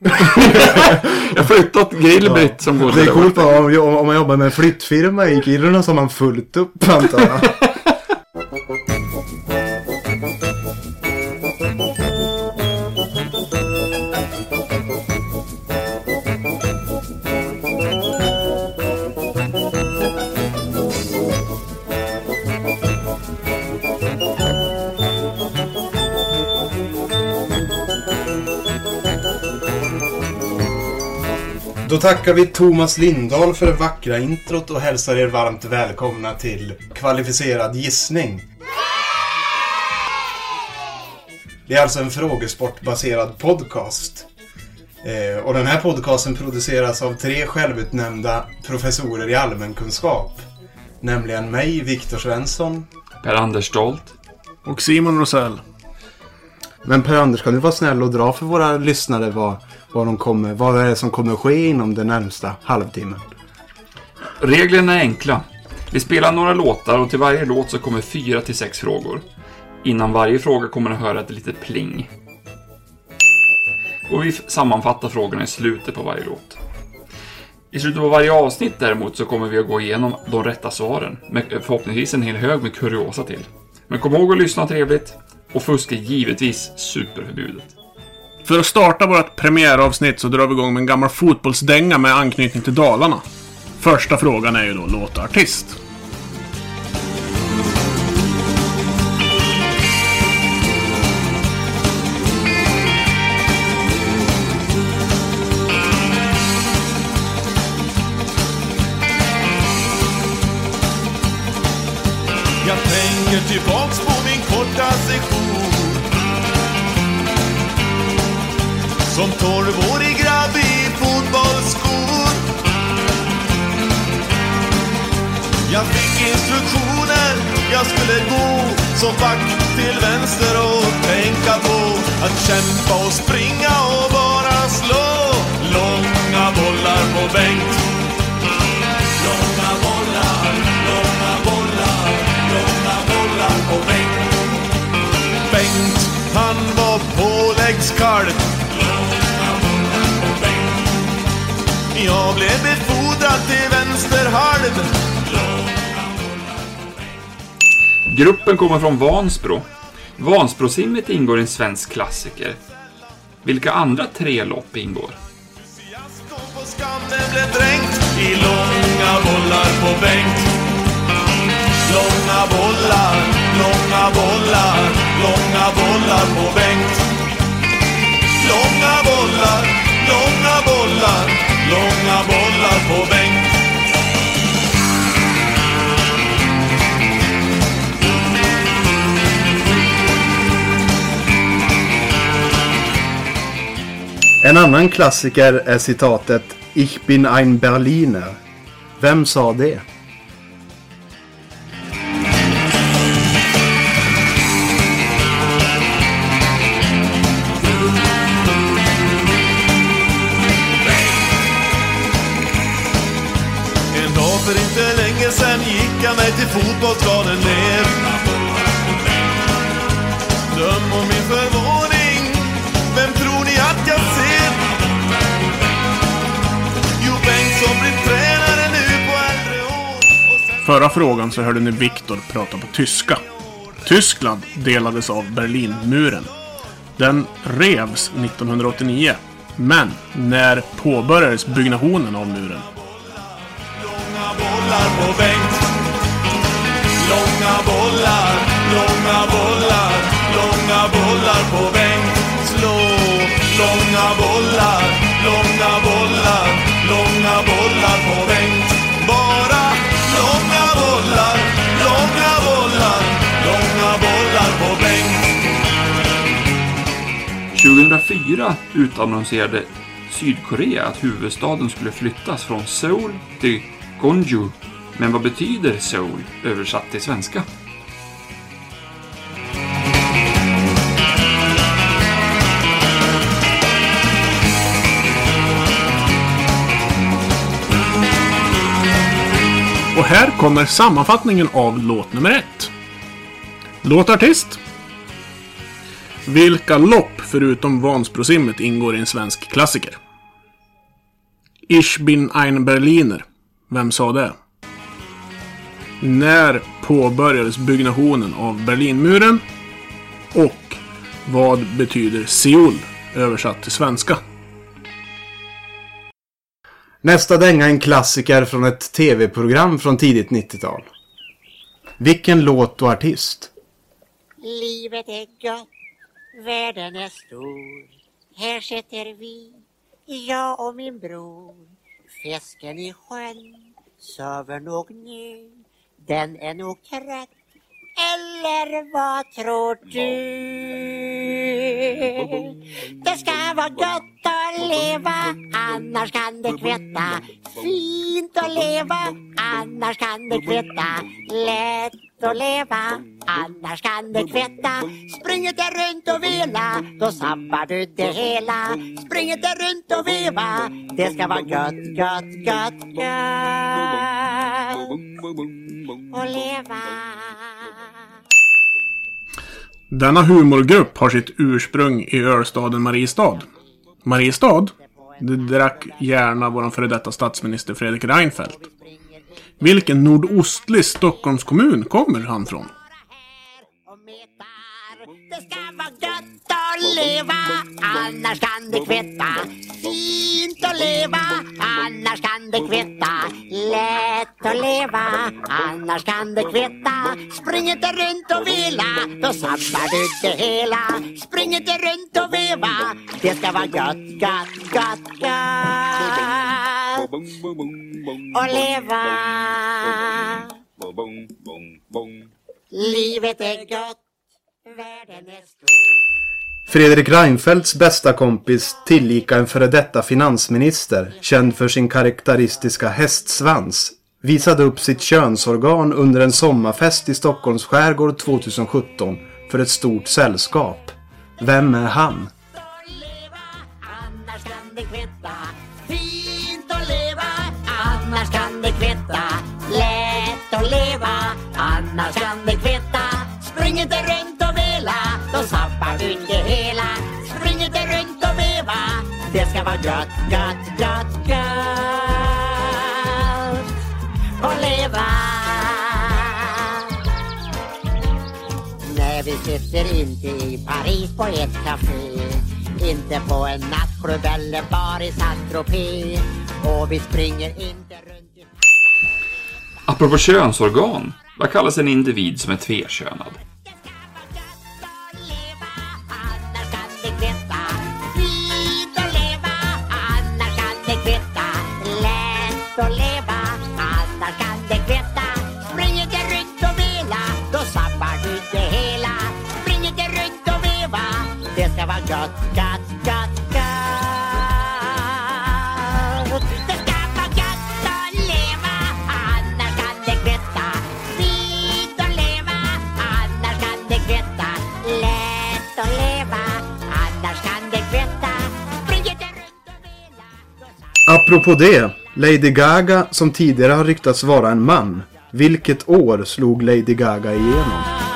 Jag har flyttat Grillbritt som går Det är coolt om, om man jobbar med en flyttfirma i Kiruna så har man fullt upp antar jag. Då tackar vi Thomas Lindahl för det vackra introt och hälsar er varmt välkomna till Kvalificerad gissning. Det är alltså en frågesportbaserad podcast. Eh, och den här podcasten produceras av tre självutnämnda professorer i allmänkunskap. Nämligen mig, Viktor Svensson. Per-Anders Stolt. Och Simon Rosell. Men Per-Anders, kan du vara snäll och dra för våra lyssnare vad, vad, de kommer, vad är det som kommer ske inom den närmsta halvtimmen? Reglerna är enkla. Vi spelar några låtar och till varje låt så kommer fyra till sex frågor. Innan varje fråga kommer ni höra ett litet pling. Och vi sammanfattar frågorna i slutet på varje låt. I slutet på varje avsnitt däremot så kommer vi att gå igenom de rätta svaren, med förhoppningsvis en hel hög med kuriosa till. Men kom ihåg att lyssna trevligt, och fusk är givetvis superförbjudet. För att starta vårt premiäravsnitt så drar vi igång med en gammal fotbollsdänga med anknytning till Dalarna. Första frågan är ju då låtartist. Jag tänker tillbaks på min korta session Som tolvårig grabb i fotbollsskor Jag fick instruktioner, jag skulle gå som back till vänster och tänka på att kämpa och springa och bara slå långa bollar på Bengt Långa bollar, långa bollar, långa bollar på Bengt. Bengt, han var påläggskalv. Jag blev befordrad till vänsterhalv. Gruppen kommer från Vansbro. Vansbrosimmet ingår i en svensk klassiker. Vilka andra tre lopp ingår? Bollar, långa bollar, långa bollar på Bengt. Långa bollar, långa bollar, långa bollar på Bengt. En annan klassiker är citatet Ich bin ein Berliner. Vem sa det? Fotbollsplanen ner Döm om min förvåning Vem tror ni att jag ser? Jo, Bengt som blir tränare nu på äldre år Förra frågan så hörde ni Viktor prata på tyska. Tyskland delades av Berlinmuren. Den revs 1989. Men när påbörjades byggnationen av muren? Långa bollar Långa bollar, långa bollar, på Bengt Slå. Långa bollar, långa bollar, långa bollar på Bengt Bara långa bollar, långa bollar, långa bollar på Bengt 2004 utannonserade Sydkorea att huvudstaden skulle flyttas från Seoul till Gwonju. Men vad betyder soul översatt till svenska? Och här kommer sammanfattningen av låt nummer ett. Låtartist. Vilka lopp förutom Vansbrosimmet ingår i en svensk klassiker. Ich bin ein Berliner. Vem sa det? När påbörjades byggnationen av Berlinmuren? Och vad betyder Seoul översatt till svenska? Nästa dänga är en klassiker från ett tv-program från tidigt 90-tal. Vilken låt och artist? Livet är gott, världen är stor. Här sitter vi, jag och min bror. Fisken i sjön sover nog nu. Den är nog korrekt. Eller vad tror du? Det ska vara gott Fint att leva, annars kan det kvitta. Fint att leva, annars kan det kvitta. Lätt att leva, annars kan det kvitta. Springer det runt och vela, då sabbar du det hela. Springer det runt och veva, det ska vara gött, gött, gött, gött Och leva. Denna humorgrupp har sitt ursprung i ölstaden Mariestad. Mariestad, det drack gärna vår före detta statsminister Fredrik Reinfeldt. Vilken nordostlig Stockholmskommun kommer han från? Det ska vara gött att leva, annars kan det kvitta. Leva, annars kan det kvitta. Lätt att leva, annars kan det kvitta. Spring inte runt och vela, då sabbar du det hela. Spring inte runt och veva, det ska vara gött, gött, gött, gött att leva. Livet är gött, världen är stor. Fredrik Reinfeldts bästa kompis, tillika en före detta finansminister, känd för sin karaktäristiska hästsvans, visade upp sitt könsorgan under en sommarfest i Stockholms skärgård 2017 för ett stort sällskap. Vem är han? annars kan det kvitta. Lätt att leva, annars kan det ska vara gött, gött, gött, gött att leva. Nej, vi sitter inte i Paris på ett café Inte på en nattklubb eller bar i Saint-Tropez Och vi springer inte runt i Apropå könsorgan, vad kallas en individ som är tvekönad? Det ska vara gött, Det ska vara gött att leva. Annars kan det kvitta Fint att leva. Annars kan det kvitta Lätt att leva. Annars kan det kvitta Spring inte runt och vela Apropå det, Lady Gaga som tidigare har ryktats vara en man. Vilket år slog Lady Gaga igenom?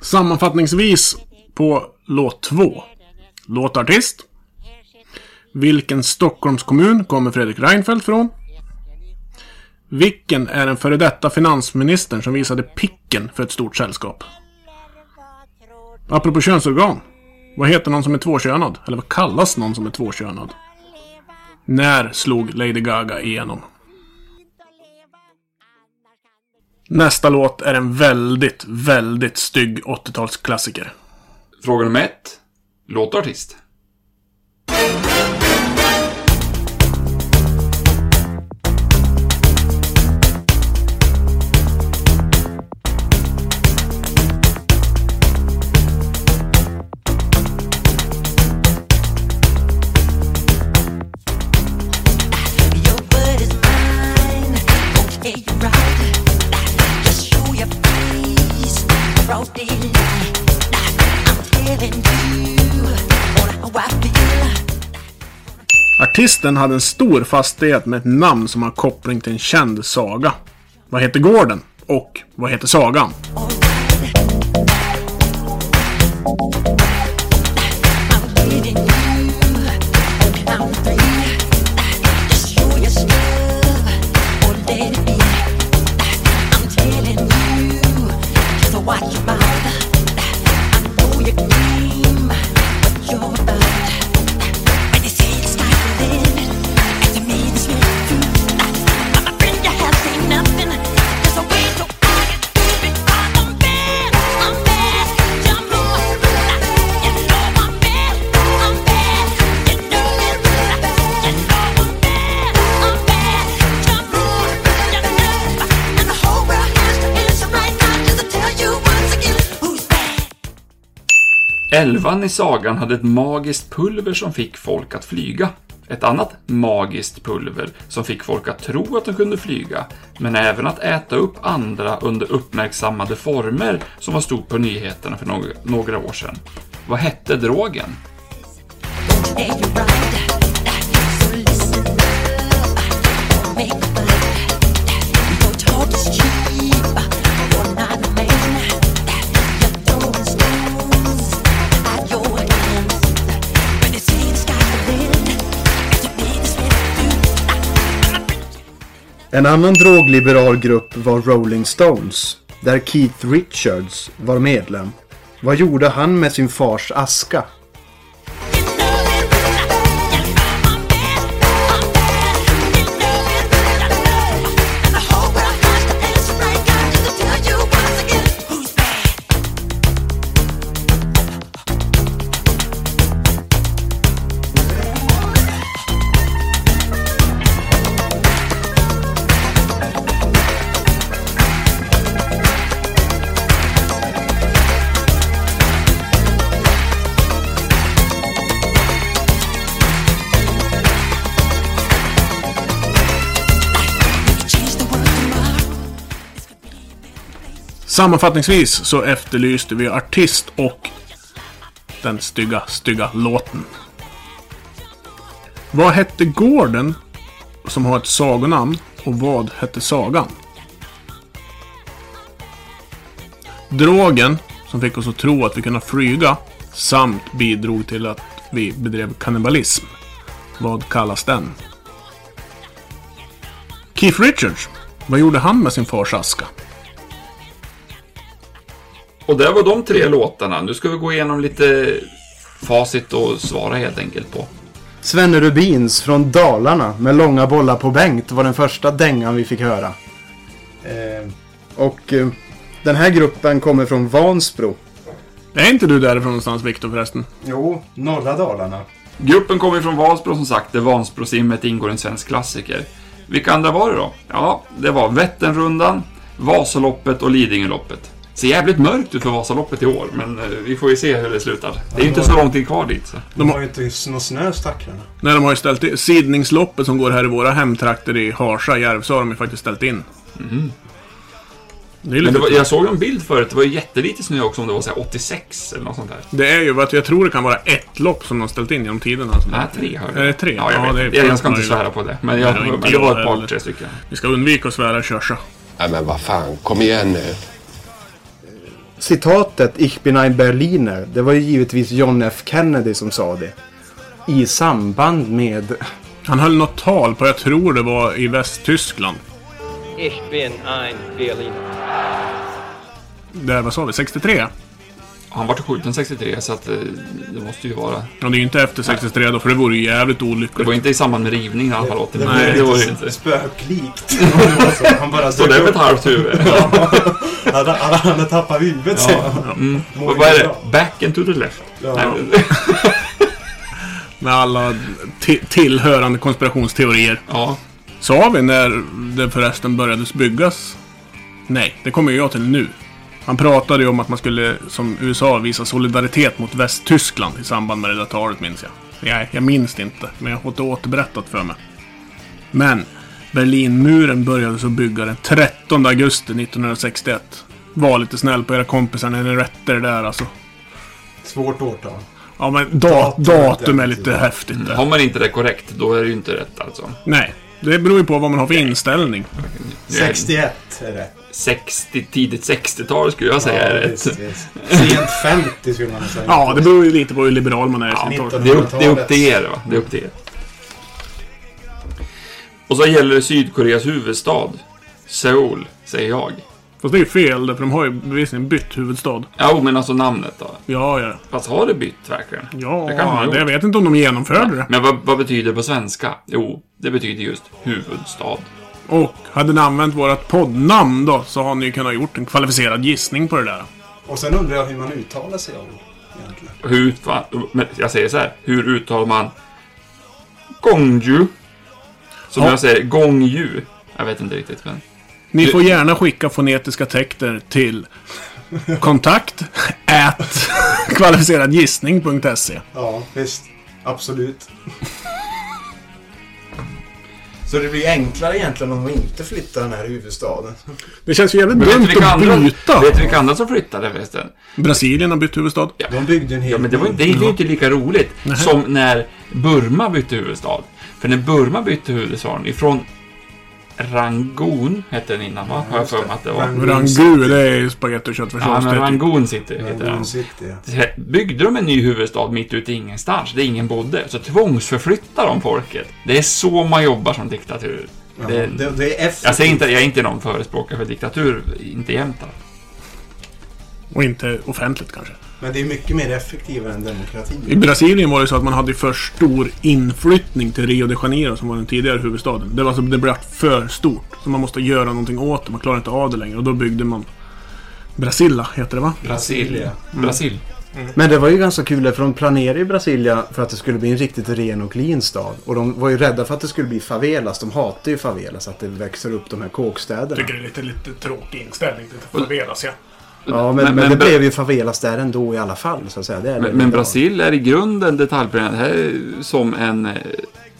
Sammanfattningsvis på låt 2. Låtartist. Vilken Stockholmskommun kommer Fredrik Reinfeldt från? Vilken är den före detta finansministern som visade picken för ett stort sällskap? Apropå könsorgan. Vad heter någon som är tvåkönad? Eller vad kallas någon som är tvåkönad? När slog Lady Gaga igenom? Nästa låt är en väldigt, väldigt stygg 80-talsklassiker. Fråga nummer ett. Låt och artist. Your word is mine. Okay, you're right. Artisten hade en stor fastighet med ett namn som har koppling till en känd saga. Vad heter gården? Och vad heter sagan? Elvan i sagan hade ett magiskt pulver som fick folk att flyga. Ett annat magiskt pulver som fick folk att tro att de kunde flyga, men även att äta upp andra under uppmärksammade former som var stort på nyheterna för några, år sedan. Vad hette drogen? Yeah, En annan drogliberal grupp var Rolling Stones, där Keith Richards var medlem. Vad gjorde han med sin fars aska? Sammanfattningsvis så efterlyste vi artist och den stygga, stygga låten. Vad hette gården som har ett sagonamn och vad hette sagan? Drogen som fick oss att tro att vi kunde flyga samt bidrog till att vi bedrev kannibalism. Vad kallas den? Keith Richards. Vad gjorde han med sin fars aska? Och det var de tre låtarna. Nu ska vi gå igenom lite facit och svara helt enkelt på. Svenne Rubins från Dalarna med långa bollar på Bengt var den första dängan vi fick höra. Eh, och eh, den här gruppen kommer från Vansbro. Är inte du därifrån någonstans, Viktor förresten? Jo, norra Dalarna. Gruppen kommer från Vansbro som sagt, där Vansbrosimmet ingår en svensk klassiker. Vilka andra var det då? Ja, det var Vätternrundan, Vasaloppet och Lidingöloppet. Ser jävligt mörkt ut för Vasaloppet i år, men eh, vi får ju se hur det slutar. Det är ju inte så lång tid kvar dit. Så. De har ju inte någon snö stackarna. Nej, de har ju ställt in. Sidningsloppet som går här i våra hemtrakter i Harsa, Järvsö, har de ju faktiskt ställt in. Det är Men det var, jag såg en bild förut, det var ju jättelite snö också, om det var så här 86 eller något sånt där. Det är ju att jag tror det kan vara ett lopp som de har ställt in genom tiderna. Alltså. Nej, tre hörde Är det tre? Ja, jag Ja, det är jag, jag ska inte svära på det. Men, jag, Nej, inte men det var jag ett par, tre stycken. Vi ska undvika att svära i Körsa. Nej men vad fan, kom igen nu. Citatet Ich bin ein Berliner, det var ju givetvis John F Kennedy som sa det. I samband med... Han höll något tal på, jag tror det var i Västtyskland. Ich bin ein Berliner. Där, vad sa vi? 63? Han var till skjuten 63, så att eh, det måste ju vara... Ja, det är ju inte efter 63 då, för det vore ju jävligt Det olyckligt. var inte i samband med rivningen i alla fall. Det Det, var Nej, det var det inte. spöklikt. det så. Han bara Så det dök är ett halvt huvud. Han hade- han tappat huvudet han. Mm. Och vad är det? Back and to the left. Ja. Med alla ti- tillhörande konspirationsteorier. ja. Sa vi när det förresten började byggas? Nej, det kommer jag till nu. Han pratade ju om att man skulle, som USA, visa solidaritet mot Västtyskland i samband med det där talet, minns jag. Nej, jag minns det inte, men jag har fått det återberättat för mig. Men Berlinmuren började så bygga den 13 augusti 1961. Var lite snäll på era kompisar när ni rättade det där alltså. Svårt årtal. Ja, men da Datum, är ja. lite häftigt där. Har man inte det korrekt, då är det ju inte rätt alltså. Nej, det beror ju på vad man har för inställning. Det är 61 är det. 60, tidigt 60-tal skulle jag säga är rätt. Sent 50 skulle man säga. Ja, det beror ju lite på hur liberal man är. Ja, som tar- det, är upp, det är upp till er, va? Det är upp till er. Och så gäller det Sydkoreas huvudstad. Seoul, säger jag. Fast det är ju fel, för de har ju bevisligen bytt huvudstad. Ja, men alltså namnet då? Ja, ja. Fast har det bytt verkligen? Ja, Det kan man ha det, jag gjort. vet inte om de genomförde det. Men vad, vad betyder det på svenska? Jo, det betyder just huvudstad. Och hade ni använt vårt poddnamn då, så har ni ju kunnat gjort en kvalificerad gissning på det där. Och sen undrar jag hur man uttalar sig om egentligen. Hur, va, men jag säger så här, hur uttalar man Gongju? Som Ja. jag säger, Gongju. Jag vet inte riktigt, men... Ni får gärna skicka fonetiska texter till kontakt at kvalificeradgissning.se. Ja, visst. Absolut. Så det blir enklare egentligen om vi inte flyttar den här huvudstaden. Det känns ju jävligt dumt att andra, byta. vet du vilka andra som flyttade förresten? Brasilien har bytt huvudstad. De byggde en hel Ja, men det, var, det är ju inte lika roligt som när Burma bytte huvudstad. För när Burma bytte huvudstaden ifrån Rangoon, hette den innan va? Har jag för mig att det var. Rangoon. Det är ju spagetti och Ja, köttfärssås. men det är typ- Rangoon City heter. Rangoon City, ja. Byggde de en ny huvudstad mitt ute i ingenstans, där ingen bodde, så tvångsförflyttar de folket. Det är så man jobbar som diktatur. Ja, Det, det, det är effektivt. jag säger inte, jag är inte någon förespråkare för diktatur, inte jämt. Och inte offentligt kanske. Men det är mycket mer effektivare än demokrati. I Brasilien var det så att man hade för stor inflyttning till Rio de Janeiro som var den tidigare huvudstaden. Det, var alltså, det blev för stort. Så man måste göra någonting åt det. Man klarar inte av det längre. Och då byggde man Brasilla, heter det va? Brasil. Brasil. Men det var ju ganska kul för de planerade ju Brasilia för att det skulle bli en riktigt ren och clean stad. Och de var ju rädda för att det skulle bli favelas. De hatar ju favelas, att det växer upp de här kåkstäderna. Tycker det är lite, lite tråkig inställning till favelas ja. Ja, men, men, Men- det men- blev ju favelas där ändå i alla fall, så att säga. Det är Men, men. Brasil är i grunden detaljplanerat. Det här är som en... eh,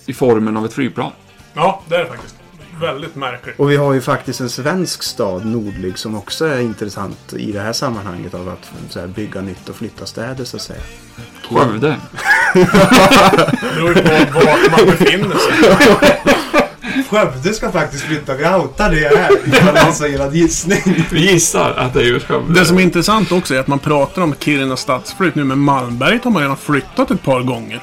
I formen av ett flygplan. Ja, det är det faktiskt. Väldigt märkligt. Och vi har ju faktiskt en svensk stad, Nordlig, som också är intressant i det här sammanhanget av att så här, bygga nytt och flytta städer så att säga. Skövde. Det beror ju på var man befinner sig. Skövde ska faktiskt flytta. Vi outar det här. Ifall någon säger att gissning. Vi gissar att det är just Skövde. Det som är intressant också är att man pratar om Kiruna stadsflytt nu, men Malmberget har man redan flyttat ett par gånger.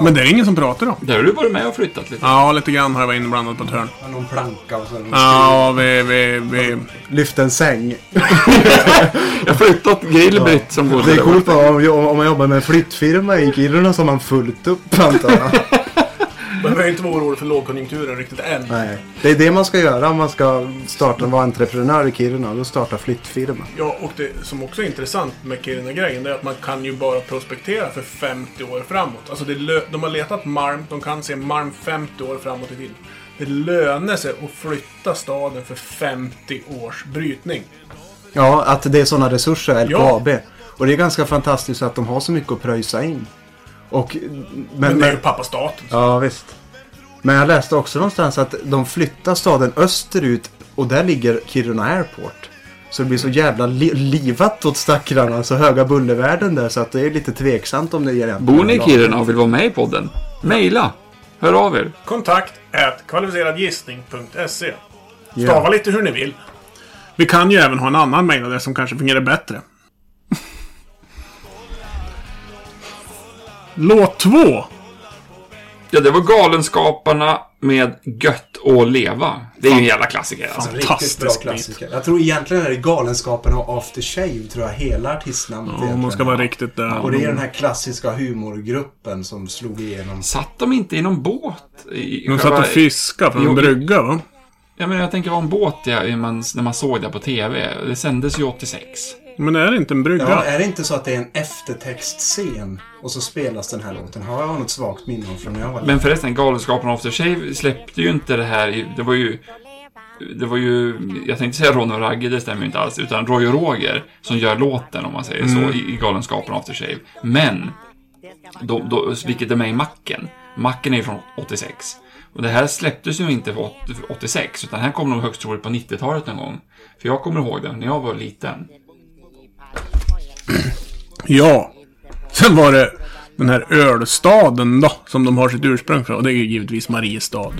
Men det är ingen som pratar om. Där har du varit med och flyttat lite. Ja, lite grann har jag varit inblandad på ett hörn. Någon planka och sen... Ja, vi, vi, vi... Lyft en säng. Jag har flyttat Grillbritt som bodde Det är coolt om man jobbar med en flyttfirma i Kiruna så har man fullt upp antar jag. Behöver inte vara orolig för lågkonjunkturen riktigt än. Nej. Det är det man ska göra om man ska starta vara entreprenör i Kiruna. Då starta flyttfirma. Ja, och det som också är intressant med Kiruna-grejen är att man kan ju bara prospektera för 50 år framåt. Alltså det de har letat malm, de kan se malm 50 år framåt i tiden. Det lönar sig att flytta staden för 50 års brytning. Ja, att det är sådana resurser, Ja. LKAB. Och det är ganska fantastiskt att de har så mycket att pröjsa in. Och, men, Men det är ju pappa staten. ja, visst. Men jag läste också någonstans att de flyttar staden österut och där ligger Kiruna Airport. Så det blir så jävla li- livat åt stackarna, så höga bullervärden där så att det är lite tveksamt om det ger Bor ni i Kiruna och vill vara med i podden? Maila! Hör av er. Kontakt at kvalificeradgissning.se. Stava lite hur ni vill. Vi kan ju även ha en annan mejladress som kanske fungerar bättre. Låt 2. Ja, det var Galenskaparna med Gött och leva. Det är ju en jävla klassiker alltså. Riktigt bra Fantastisk klassiker. Jag tror egentligen är det Galenskaparna och After Shave, tror jag, hela artistnamnet Ja, om man ska vara riktigt där. Och det är den här klassiska humorgruppen som slog igenom. Satt de inte i någon båt? I, De satt och fiskade från Jo, en brygga va? Ja, men jag tänker, en båt ja, när man såg det på TV. Det sändes ju 86. Men är det inte en brygga? Ja, är det inte så att det är en eftertextscen och så spelas den här låten? Har jag något svagt minne om från när jag var Men förresten, Galenskaparna After Shave släppte ju inte det här i, Det var ju... Det var ju, jag tänkte säga Ron och Ragge, det stämmer ju inte alls. Utan Roy och Roger som gör låten, om man säger så, i, i Galenskaparna After Shave. Men, då, då, vilket är med i Macken. Macken är ju från 86. Och det här släpptes ju inte för åt- för 86, utan här kom nog högst troligt på 90-talet någon gång. För jag kommer ihåg det, när jag var liten. Ja. Sen var det den här ölstaden då, som de har sitt ursprung från. Och det är ju givetvis Mariestad.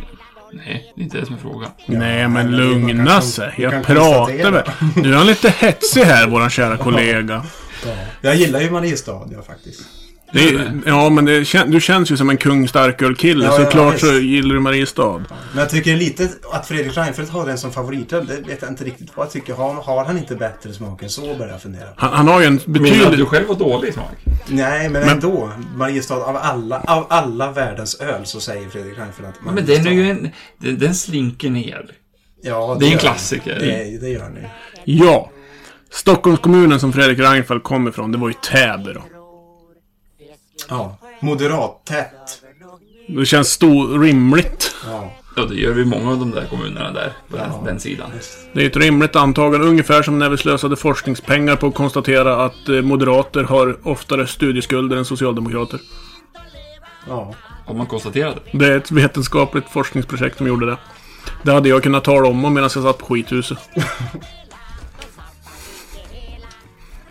Nej, det är inte det som är frågan. Nej, men lugna sig. Jag pratar väl. Du är lite hetsig här, våran kära kollega. Jag gillar ju Mariestad, jag faktiskt. Det ja, men det, du känns ju som en kung starköl-kille. Ja, så ja, klart visst. så gillar du Mariestad. Men jag tycker lite att Fredrik Reinfeldt har den som favoritöl, det vet jag inte riktigt vad jag tycker. Har, har han inte bättre smak än så, börjar jag fundera. Han, han har ju en Menar du betydligt... själv var dålig smak? Nej, men, ändå. Mariestad, av alla, av alla världens öl så säger Fredrik Reinfeldt att Men den är ju en... Den, den slinker ner. Ja, det är en klassiker. Det, det gör ni. Ja. Stockholmskommunen som Fredrik Reinfeldt kom ifrån, det var ju Täby då. Ja. Moderat, tätt. Det känns stor, rimligt. Ja. Ja, det gör vi många av de där kommunerna där. På den, den sidan. Det är ett rimligt antagande, ungefär som när vi slösade forskningspengar på att konstatera att eh, moderater har oftare studieskulder än socialdemokrater. Ja. Om man konstaterade. Det är ett vetenskapligt forskningsprojekt som gjorde det. Det hade jag kunnat tala om medan jag satt på skithuset.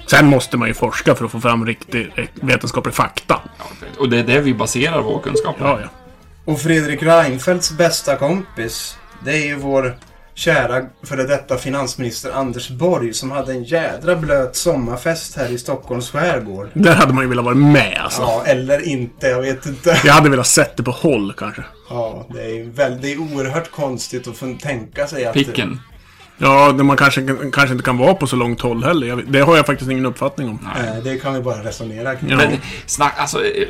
Sen måste man ju forska för att få fram riktig eh, vetenskaplig fakta. Ja, och det är det vi baserar vår kunskap på. Ja, ja. Och Fredrik Reinfeldts bästa kompis, det är ju vår kära före detta finansminister Anders Borg som hade en jädra blöt sommarfest här i Stockholms skärgård. Där hade man ju velat vara med alltså. Ja, eller inte, jag vet inte. Jag hade velat sett det på håll kanske. Ja, det är ju väldigt, oerhört konstigt att få tänka sig att... Picken. Ja, det man kanske, kanske inte kan vara på så långt håll heller. Jag det har jag faktiskt ingen uppfattning om. Eh, Det kan vi bara resonera kring. Ja. Men snack, alltså, eh,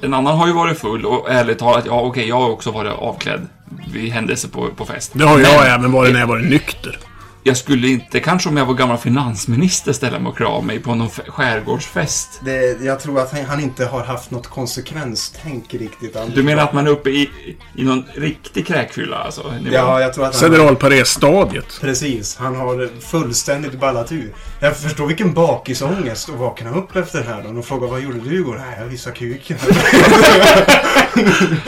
en annan har ju varit full och ärligt talat, ja okej, jag har också varit avklädd vid händelse på, på fest. Det har jag Men även varit när jag varit nykter. Jag skulle inte, kanske om jag var gammal finansminister, ställa mig och krama mig på någon skärgårdsfest. Det, jag tror att han, han inte har haft något konsekvenstänk riktigt. Anders Du menar att man är uppe i, i någon riktig kräkfylla alltså? nivå? Ja, jag tror att han... Federalparé-stadiet. Precis, han har fullständigt ballat ur. Jag förstår vilken bakisångest att vakna upp efter det här då och fråga vad gjorde du igår? Nej, jag visade kuken.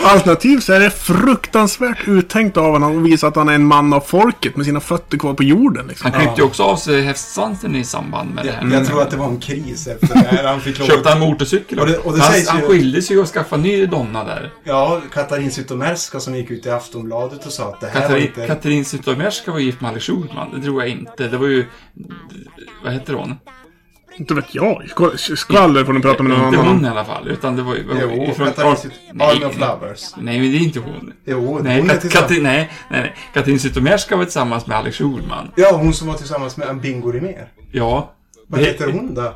Alternativt så är det fruktansvärt uttänkt av honom att visa att han är en man av folket med sina fötter kvar på jorden. Liksom. Han klippte ju också av sig hästsvansen i samband med det här. Jag tror att det var en kris efter det här. Han fick lov Köpte han motorcykel? Och det- och det han, sägs han ju- skilde sig och skaffade ny donna där. Ja, Katarin Zytomierska som gick ut i Aftonbladet och sa att det här var Katarin, inte... Katarin Zytomierska var gift med Alex Schulman. Det tror jag inte. Det var ju... Vad heter hon? Inte vet jag. Skva- Skvaller får ni prata med någon inte annan hon om. i alla fall. Utan det var ju... Jo, ifrån- Army of Lovers. Nej, men det är inte hon. Jo, Nej, hon är Kat- tillsammans... Katrin, nej, nej, nej. Katarin Zytomierska var tillsammans med Alex Schulman. Ja, hon som var tillsammans med en Bingo Rimér. Ja. Vad Det- heter hon då?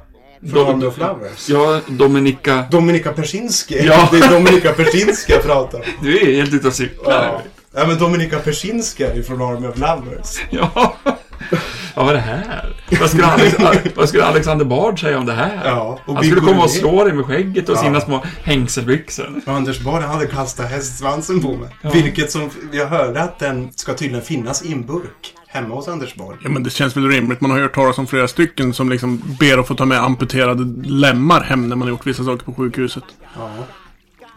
Från Army of Lovers? Ja, Dominika... Dominika Persinski. Ja. Det är Dominika Persinski jag pratar om. Du är helt ute och cyklar. Ja. ja, men Dominika Persinski är ju från Army of Lovers. Ja. Vad var det här? Vad skulle, Alex, vad skulle Alexander Bard säga om det här? Ja, och Han skulle komma och slå dig med skägget och Ja. sina små hängselbyxor. Och Anders Borg hade kastat hästsvansen på mig. Vilket som, jag hörde att den ska tydligen finnas i en burk. Hemma hos Anders Borg. Ja, men det känns väl rimligt. Man har hört talas om flera stycken som liksom ber att få ta med amputerade lemmar hem när man har gjort vissa saker på sjukhuset. Ja.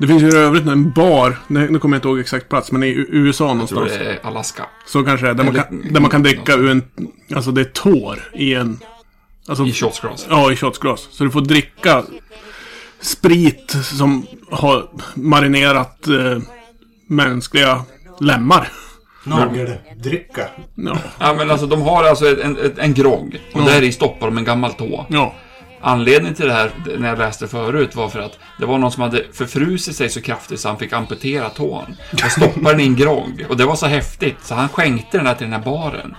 Det finns ju i övrigt en bar, nu kommer jag inte ihåg exakt plats, men i USA Jag tror någonstans. det är Alaska. Så kanske det är. Där man, kan, där man kan dricka ur en... Alltså det är tår i en... Alltså, I shotsglas. Ja, i shotsglas. Så du får dricka sprit som har marinerat eh, mänskliga lemmar. Nageldrycka. Ja. Ja, men alltså de har alltså en, en, en grogg. Och där i stoppar de en gammal tå. ja. Anledningen till det här, när jag läste förut, var för att det var någon som hade förfrusit sig så kraftigt så han fick amputera tån. Och stoppade den i en grogg. Och det var så häftigt, så han skänkte den här till den här baren.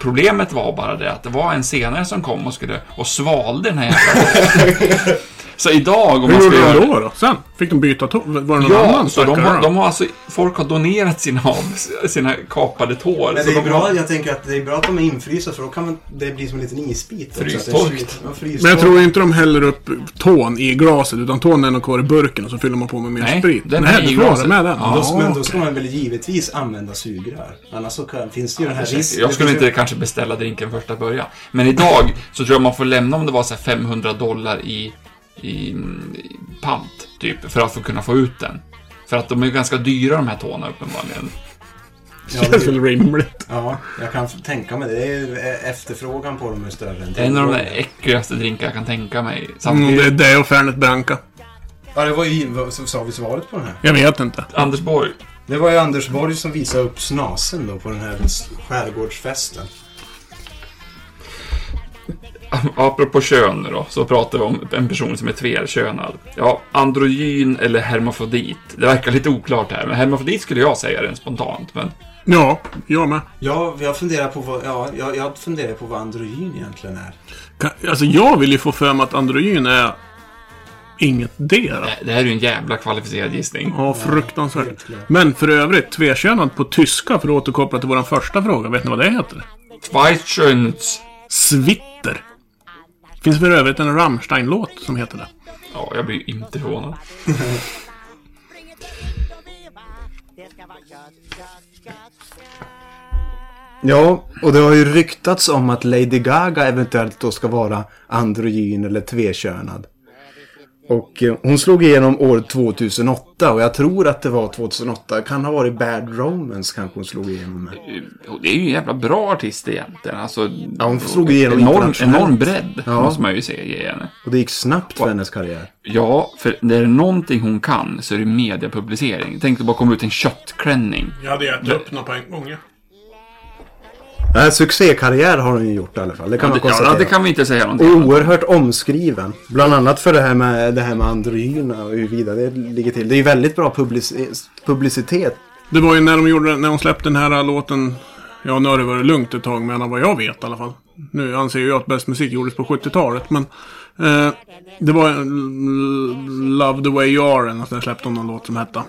Problemet var bara det att det var en senare som kom och skulle och svalde den här jävla Så idag, om Hur man ska gjorde de då, då? Sen? Fick de byta tå? Var det någon Ja, annan så de har, de har alltså, folk har donerat sina, sina kapade tår. Men det är de bra, har, jag tänker att det är bra att de är infrysta för då kan man, det bli som en liten isbit. är Frystorkt. Ja. Men jag tror inte de häller upp tån i glaset, utan tån är nog kvar i burken och så fyller man på med mer Nej, sprit. den är Nej, i du får ha glaset. det med den. Ja. Då, men då ska man väl givetvis använda sugrör. Annars så kan, finns det ju den här risken. jag skulle inte kanske beställa drinken första början. Men idag så tror jag man får lämna om det var så här 500 dollar i, i, i pant, typ, för att få kunna få ut den. För att de är ganska dyra de här tårna uppenbarligen. ju- Det känns ja, väl rimligt. ja, jag kan tänka mig det. Är, efterfrågan på dem är större än Det är en av de där äckligaste drinkar jag kan tänka mig. Mm, Samtidigt, det är det och Fernet Branca. Ja, det var ju... vad- sa vi svaret på den här? Jag vet inte. Anders Borg. Det var ju Anders Borg som visade upp snasen då på den här skärgårdsfesten. Apropå kön nu då, så pratar vi om en person som är tverkönad. Ja, androgyn eller hermafrodit. Det verkar lite oklart här, men hermafrodit skulle jag säga rent spontant. Men Ja, jag med. Ja, jag funderar på vad... Ja, jag, jag funderar på vad androgyn egentligen är. Kan- Alltså jag vill ju få för mig att androgyn är inget dera. det, det här är ju en jävla kvalificerad gissning. Ja, fruktansvärt. Men för övrigt, tvekönad på tyska, för att återkoppla till vår första fråga. Vet ni vad det heter? Zweitschöns. Svitter. Finns för övrigt en Rammstein-låt som heter det. Ja, jag blir inte förvånad. Ja, och det har ju ryktats om att Lady Gaga eventuellt då ska vara androgyn eller tvekönad. Och eh, hon slog igenom år 2008 och jag tror att det var 2008. Kan ha varit Bad Romance kanske hon slog igenom med. Och Det är ju en jävla bra artist egentligen. Alltså, Ja, hon slog igenom enorm, enorm bredd, Ja. måste man ju säga, ge henne. Och det gick snabbt för hennes karriär. Ja, för det är någonting hon kan så är det mediapublicering. Tänk dig bara komma ut en köttklänning. Jag hade ätit upp några på en gång. ja. Nej, succékarriär har hon ju gjort i alla fall. Det kan Ja, man konstatera. ja, det kan vi inte säga någonting om. oerhört omskriven. Bland annat för det här med, det här med androgyna och huruvida det ligger till. Det är ju väldigt bra publici- publicitet. Det var ju när de gjorde, när de släppte den här låten. Ja, nu har det varit lugnt ett tag, men vad jag vet i alla fall. Nu anser jag att bäst musik gjordes på 70-talet, men... Eh, det var Love the way you are, eller släppte de någon låt som hette.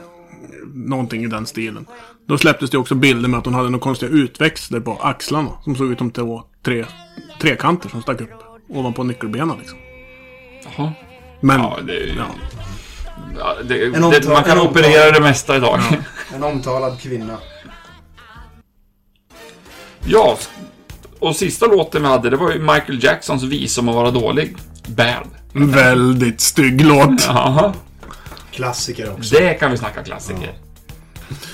Någonting i den stilen. Då släpptes det också bilder med att hon hade några konstiga utväxter på axlarna. Som såg ut som två, tre, trekanter som stack upp ovanpå nyckelbenen liksom. Jaha. Men, Ja, det, ja. ja, det, En det, omtal- man kan operera omtal- det mesta idag. Ja. En omtalad kvinna. och sista låten vi hade, det var ju Michael Jacksons vis om att vara dålig. Bad. väldigt stygg låt. Jaha. Klassiker också. Det kan vi snacka klassiker.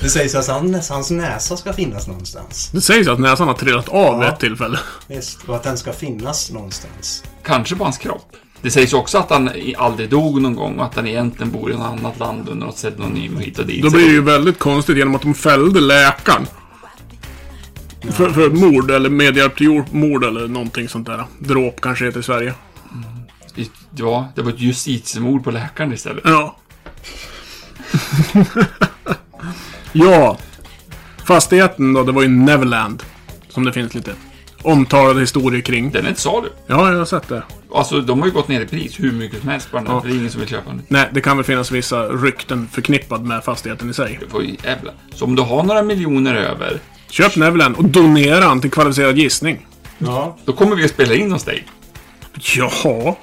Det sägs att hans, hans näsa ska finnas någonstans. Det sägs att näsan har trillat av vid Ja. ett tillfälle. Visst, och att den ska finnas någonstans. Kanske på hans kropp. Det sägs också att han aldrig dog någon gång och att han egentligen bor i något annat land under något pseudonym och hit och dit. Då blir det ju väldigt konstigt genom att de fällde läkaren. För, för ett mord eller medhjälp till mord eller någonting sånt där. Dråp kanske heter i Sverige. Ja, det var ett justitiemord på läkaren istället. Ja. Ja. Fastigheten då, det var ju Neverland. Som det finns lite omtalade historier kring. Den är inte salu. Ja, jag har sett det. Alltså, de har ju gått ner i pris hur mycket som helst på den här. Ja. för Det är ingen som vill köpa den. Nej, det kan väl finnas vissa rykten förknippad med fastigheten i sig. Det var ju jävla. Så om du har några miljoner över, Köp Neverland och donera den till kvalificerad gissning. Ja, då kommer vi att spela in hos dig. Jaha.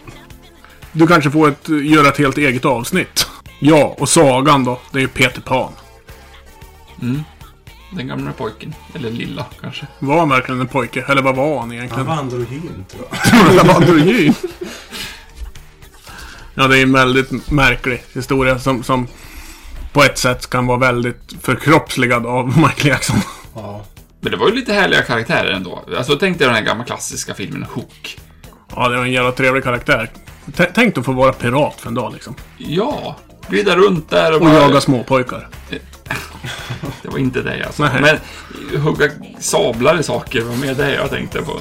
Du kanske får ett, göra ett helt eget avsnitt. Ja, och sagan då. Det är ju Peter Pan. Den gamla pojken. Eller lilla, kanske. Var han verkligen en pojke? Eller vad var han han egentligen? var androgyn tror jag. Han var androgyn. Ja, det är en väldigt märklig historia som, som på ett sätt kan vara väldigt förkroppsligad av Michael Jackson. Ja. Men det var ju lite härliga karaktärer ändå. Alltså, tänk dig den här gamla klassiska filmen Hook. Ja, det var en jävla trevlig karaktär. T- Tänk att få vara pirat för en dag liksom. Ja, glida runt där och, Och bara... jaga småpojkar. Det var inte det jag sa. Men hugga sablar i saker var mer det jag tänkte på.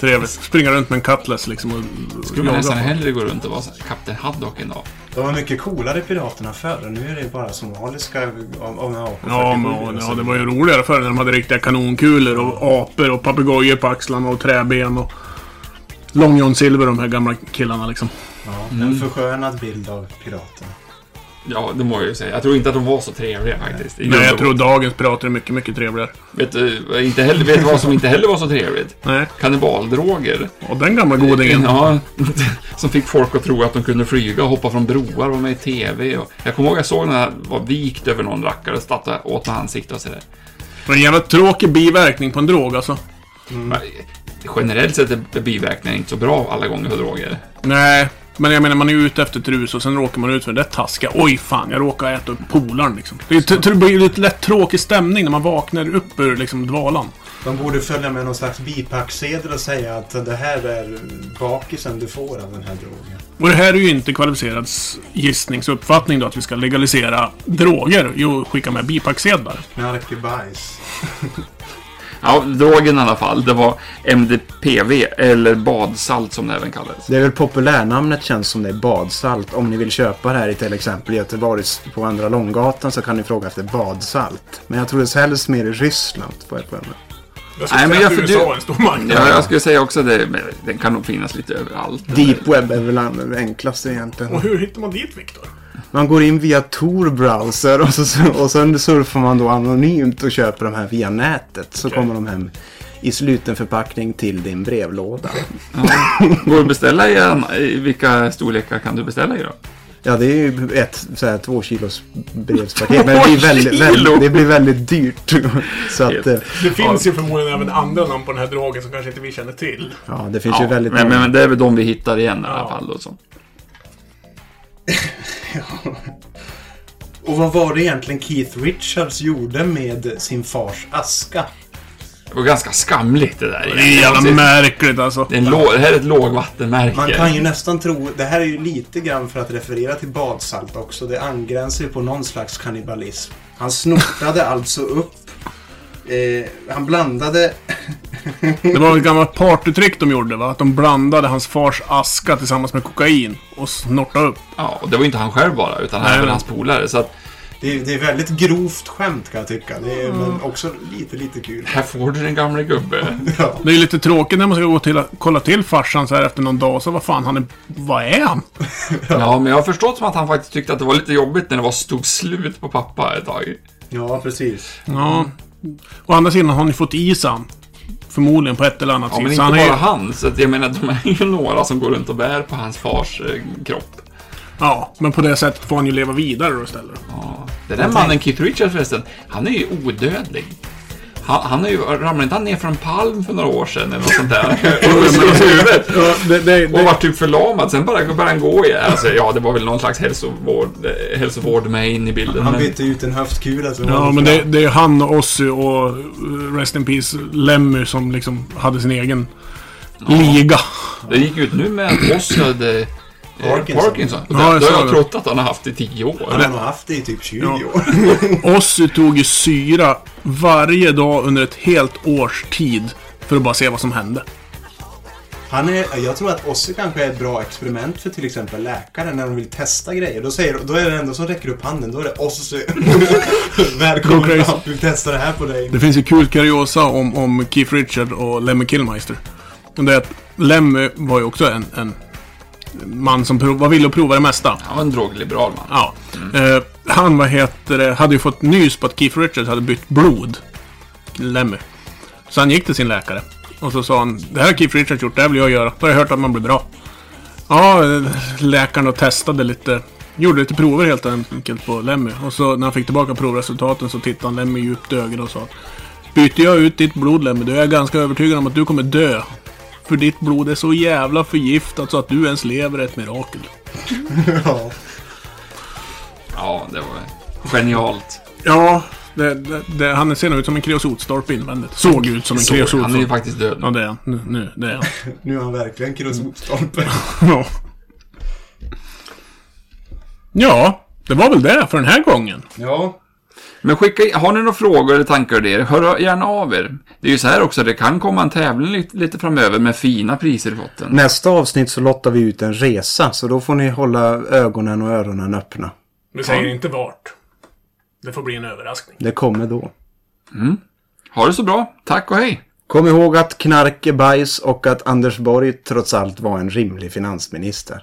Trevligt. Springa runt med en cutlass liksom och Skulle man nästan hellre gå runt och vara Kapten Haddock en dag. De var mycket coolare piraterna förr. Nu är det bara somaliska av, AK47 Ja, men, ja, det var ju roligare förr när de hade riktiga kanonkulor och apor och papegojor på axlarna och träben och Long John Silver, de här gamla killarna liksom. Ja, Mm. en förskönad bild av piraterna. Ja, det må jag ju säga. Jag tror inte att de var så trevliga faktiskt. Nej, jag tror dagens pirater är mycket, mycket trevligare. Vet du inte heller, vet vad som inte heller var så trevligt? Nej, Kannibaldroger. och den gamla godingen. Ja, som fick folk att tro att de kunde flyga och hoppa från broar och var med i TV. Och jag kommer ihåg jag såg när jag var vikt över någon rackare och och åt med ansikte och sådär. Det var en jävla tråkig biverkning på en drog alltså. Men Generellt sett är biverkningar inte så bra alla gånger för droger. Nej, men jag menar man är ute efter ett rus och sen råkar man ut för det där taskiga. Oj fan, jag råkar äta upp polaren liksom. Det, blir lite lätt tråkig stämning när man vaknar upp ur liksom dvalan. De borde följa med någon slags bipacksedel och säga att det här är bakisen du får av den här drogen. Och det här är ju inte kvalificerad gissningsuppfattning då att vi ska legalisera droger. Jo, skicka med bipacksedlar. Knarkig bajs. Ja, drogen i alla fall. Det var MDPV, eller badsalt som det även kallades. Det är väl populärnamnet känns som det är badsalt. Om ni vill köpa det här i till exempel Göteborg på Andra Långgatan så kan ni fråga efter badsalt. Men jag tror det säljs mer i Ryssland på ett sätt. Jag skulle Nej, men säga jag att USA du- är en stor marknad. Ja, jag skulle säga också det, men den kan nog finnas lite överallt. Deep web är väl det enklaste egentligen. Och hur hittar man dit, Viktor? Man går in via Tor browser och, så, och sen surfar man då anonymt och köper de här via nätet. Så kommer de hem i sluten förpackning till din brevlåda. Går det att beställa i, en, i vilka storlekar kan du beställa i då? Ja, det är ju ett så här, två kilos brevspaket. Men det blir väldigt, väldigt, det blir väldigt dyrt. Så att, eh, Det finns ju förmodligen även andra namn på den här drogen som kanske inte vi känner till. ja, det finns ju Ja, väldigt men, många. men det är väl de vi hittar igen i alla Ja. fall. Då, så. Och vad var det egentligen Keith Richards gjorde med sin fars aska? Det var ganska skamligt det där. Det är jävla märkligt alltså. Det, är en lå- det här är ett lågvattenmärke. Man kan ju nästan tro, det här är ju lite grann för att referera till badsalt också. Det angränsar ju på någon slags kannibalism. Han snortade alltså upp, eh, han blandade, Det var ett gammalt partytrick de gjorde va? Att de blandade hans fars aska tillsammans med kokain och snortade upp. Ja, och det var ju inte han själv bara, utan Nej, även hans polare. Så att det är, det är väldigt grovt skämt kan jag tycka. Det är, Men också lite, lite kul. här får du den gamle gubbe. Ja. Det är lite tråkigt när man ska gå till kolla till farsan så här efter någon dag. Så vad fan, han är... Vad är han? Ja, men jag har förstått som att han faktiskt tyckte att det var lite jobbigt när det var stod slut på pappa ett tag. ja, precis. Ja. Å andra sidan har ni fått is han. Förmodligen på ett eller annat Ja, men sätt. inte Så han bara är, han. Så jag menar, de är ju några som går runt och bär på hans fars eh, kropp. Ja, men på det sättet får han ju leva vidare då istället. Ja. Den där mannen, Keith Richards förresten, han är ju odödlig. Han, han är ju, ramlade inte han ner från en palm för några år sedan eller något sånt där? Huvudet. Ja, det, det, Och var typ förlamad, sen bara började han gå igen. Alltså, ja, det var väl någon slags hälsovård, hälsovård med in i bilden. Han men- bytte ut en höftkula som ja, men det, det är han och Ozzy och eh, Rest in Peace Lemmy som liksom hade sin egen liga. Det gick ut nu med att Oss hade Parkinson. Parkinson. Ja, det, jag det har jag trott att han har haft i tio år. Han har nog haft det i typ 20 Ja. år. Ozzy tog ju syra varje dag under ett helt års tid för att bara se vad som hände. Han är, jag tror att Ossi kanske är ett bra experiment för till exempel läkare när de vill testa grejer. Då, säger, då är det ändå som räcker upp handen. Då är det Ossi. Välkommen fram. Vi testar det här på dig. Det finns ju kul kuriosa om, om Keith Richard och Lemmy Kilmister. Och det är att Lemmy var ju också en, en man som var villig att prova det mesta. Han var en drogliberal man. Ja. Eh, han, vad heter det, hade ju fått nys på att Keith Richards hade bytt blod. Lemmy. Så han gick till sin läkare. Och så sa han, det här har Keith Richards gjort, det här vill jag göra. Då har jag hört att man blir bra. Ja, läkaren då testade lite, gjorde lite prover helt enkelt på Lemmy. Och så när han fick tillbaka provresultaten så tittade han Lemmy djupt i ögonen och sa Byter jag ut ditt blod Lemmy, då är jag ganska övertygad om att du kommer dö. För ditt blod är så jävla förgiftat så att du ens lever är ett mirakel. Ja. Ja, det var genialt. Ja, det, det, det, han ser nog ut som en kreosotstolpe invändigt. Såg ut som en Så, han är ju faktiskt död. Ja, det är han. Nu, nu, det är han. Nu är han verkligen kreosotstolpe. Ja. Ja, det var väl det för den här gången. Ja. Men skicka in, har ni några frågor eller tankar och idéer, hör gärna av er. Det är ju så här också, det kan komma en tävling lite, lite framöver med fina priser i potten. Nästa avsnitt så lottar vi ut en resa. Så då får ni hålla ögonen och öronen öppna. Vi säger inte vart. Det får bli en överraskning. Det kommer då. Ha det så bra, tack och hej! Kom ihåg att knark är bajs och att Anders Borg trots allt var en rimlig finansminister.